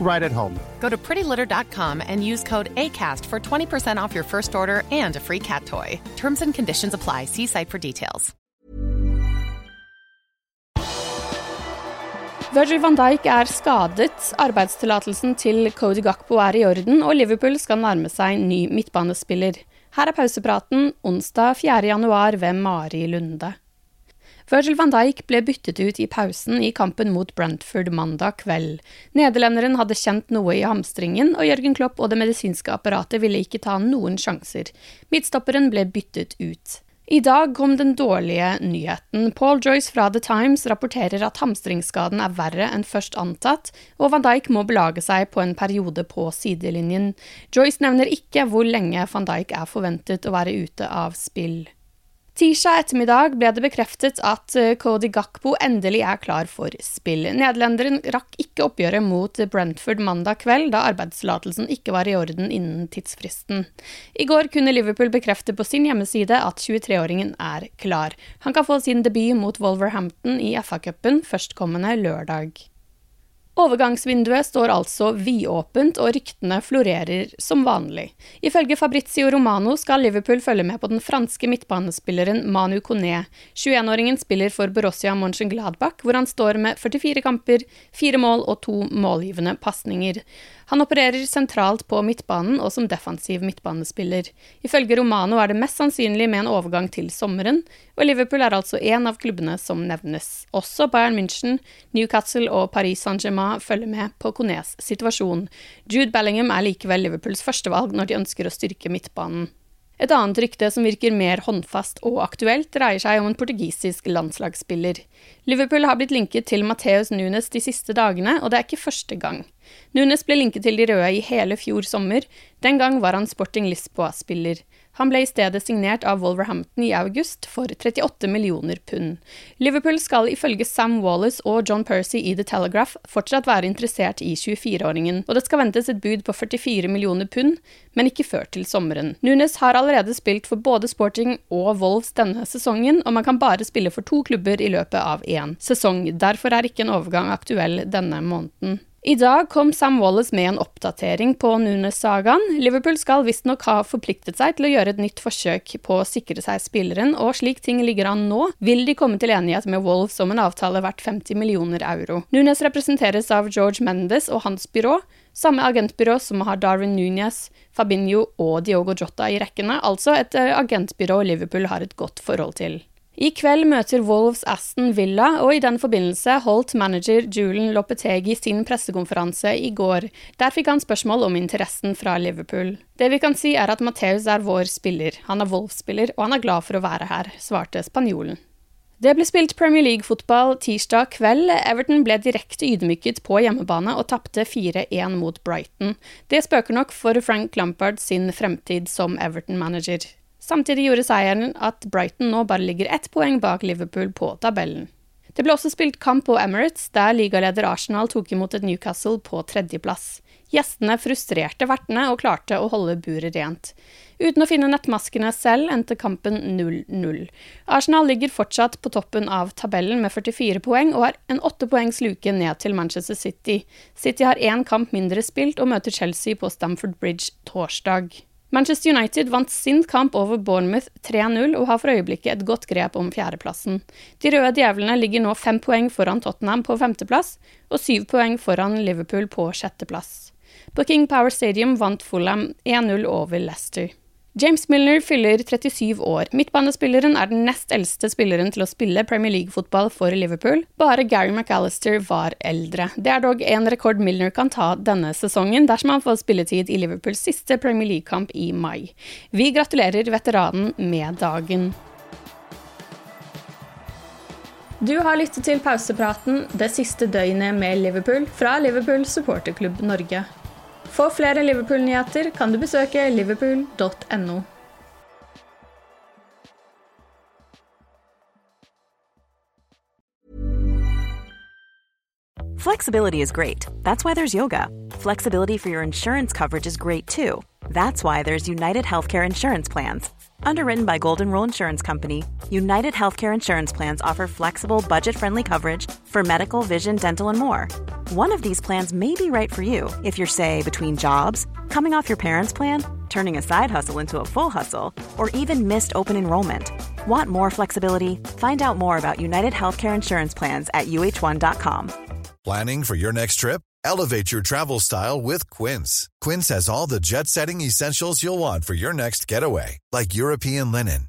right at home. Go to prettylitter.com and use code ACAST for 20% off your first order and a free cat toy. Terms and conditions apply. See site for details. Virgil van Dijk er skadet, arbeidstillatelsen til Cody Gakpo er i orden, og Liverpool skal nærme seg ny midtbanespiller. Her er pausepraten onsdag 4.1 ved Mari Lunde. Virgil van Dijk ble byttet ut i pausen i kampen mot Brentford mandag kveld. Nederlenderen hadde kjent noe i hamstringen, og Jørgen Klopp og det medisinske apparatet ville ikke ta noen sjanser. Midtstopperen ble byttet ut. I dag kom den dårlige nyheten. Paul Joyce fra The Times rapporterer at hamstringsskaden er verre enn først antatt, og van Dijk må belage seg på en periode på sidelinjen. Joyce nevner ikke hvor lenge van Dijk er forventet å være ute av spill. Tirsdag ettermiddag ble det bekreftet at eh, Cody Gakpo endelig er klar for spill. Nederlenderen rakk ikke oppgjøret mot Brentford mandag kveld, da arbeidstillatelsen ikke var i orden innen tidsfristen. I går kunne Liverpool bekrefte på sin hjemmeside at 23-åringen er klar. Han kan få sin debut mot Wolverhampton i FA-cupen førstkommende lørdag. Overgangsvinduet står altså vidåpent, og ryktene florerer som vanlig. Ifølge Fabrizio Romano skal Liverpool følge med på den franske midtbanespilleren Manu Coné. 21-åringen spiller for Borussia Mönchengladbach, hvor han står med 44 kamper, fire mål og to målgivende pasninger. Han opererer sentralt på midtbanen og som defensiv midtbanespiller. Ifølge Romano er det mest sannsynlig med en overgang til sommeren, og Liverpool er altså en av klubbene som nevnes. Også Bayern München, Newcastle og Paris Saint-Germain følger med på Conés situasjon. Jude Bellingham er likevel Liverpools førstevalg når de ønsker å styrke midtbanen. Et annet rykte som virker mer håndfast og aktuelt, dreier seg om en portugisisk landslagsspiller. Liverpool har blitt linket til Mateus Nunes de siste dagene, og det er ikke første gang. Nunes ble linket til de røde i hele fjor sommer, den gang var han Sporting Lisboa-spiller. Han ble i stedet signert av Wolverhampton i august for 38 millioner pund. Liverpool skal ifølge Sam Wallace og John Percy i The Telegraph fortsatt være interessert i 24-åringen, og det skal ventes et bud på 44 millioner pund, men ikke før til sommeren. Nunes har allerede spilt for både Sporting og Wolves denne sesongen, og man kan bare spille for to klubber i løpet av én sesong. Derfor er ikke en overgang aktuell denne måneden. I dag kom Sam Wallace med en oppdatering på Nunes-sagaen. Liverpool skal visstnok ha forpliktet seg til å gjøre et nytt forsøk på å sikre seg spilleren, og slik ting ligger an nå, vil de komme til enighet med Wolves om en avtale verdt 50 millioner euro. Nunes representeres av George Mendes og hans byrå, samme agentbyrå som har Darwin Núñez, Fabinho og Diogo Jota i rekkene, altså et eh, agentbyrå Liverpool har et godt forhold til. I kveld møter Wolves Aston Villa, og i den forbindelse holdt manager Julen Lopetegi sin pressekonferanse i går. Der fikk han spørsmål om interessen fra Liverpool. Det vi kan si er at Matheus er vår spiller, han er Wolves-spiller, og han er glad for å være her, svarte spanjolen. Det ble spilt Premier League-fotball tirsdag kveld. Everton ble direkte ydmyket på hjemmebane og tapte 4-1 mot Brighton. Det spøker nok for Frank Lampard sin fremtid som Everton-manager. Samtidig gjorde seieren at Brighton nå bare ligger ett poeng bak Liverpool på tabellen. Det ble også spilt kamp på Emirates, der ligaleder Arsenal tok imot et Newcastle på tredjeplass. Gjestene frustrerte vertene og klarte å holde buret rent. Uten å finne nettmaskene selv endte kampen 0-0. Arsenal ligger fortsatt på toppen av tabellen med 44 poeng og har en åttepoengs luke ned til Manchester City. City har én kamp mindre spilt og møter Chelsea på Stamford Bridge torsdag. Manchester United vant sin kamp over Bournemouth 3-0 og har for øyeblikket et godt grep om fjerdeplassen. De røde djevlene ligger nå fem poeng foran Tottenham på femteplass og syv poeng foran Liverpool på sjetteplass. På King Power Stadium vant Fulham 1-0 over Leicester. James Milner fyller 37 år. Midtbanespilleren er den nest eldste spilleren til å spille Premier League-fotball for Liverpool. Bare Gary McAllister var eldre. Det er dog en rekord Milner kan ta denne sesongen, dersom han får spilletid i Liverpools siste Premier League-kamp i mai. Vi gratulerer veteranen med dagen. Du har lyttet til pausepraten det siste døgnet med Liverpool fra Liverpool supporterklubb Norge. For flere Liverpool-nyheter kan du besøke liverpool.no. Flexibility is great. That's why there's yoga. Flexibility for your insurance coverage is great too. That's why there's United Healthcare Insurance Plans. Underwritten by Golden Rule Insurance Company, United Healthcare Insurance Plans offer flexible, budget friendly coverage for medical, vision, dental, and more. One of these plans may be right for you if you're, say, between jobs, coming off your parents' plan, turning a side hustle into a full hustle, or even missed open enrollment. Want more flexibility? Find out more about United Healthcare Insurance Plans at uh1.com. Planning for your next trip? Elevate your travel style with Quince. Quince has all the jet setting essentials you'll want for your next getaway, like European linen,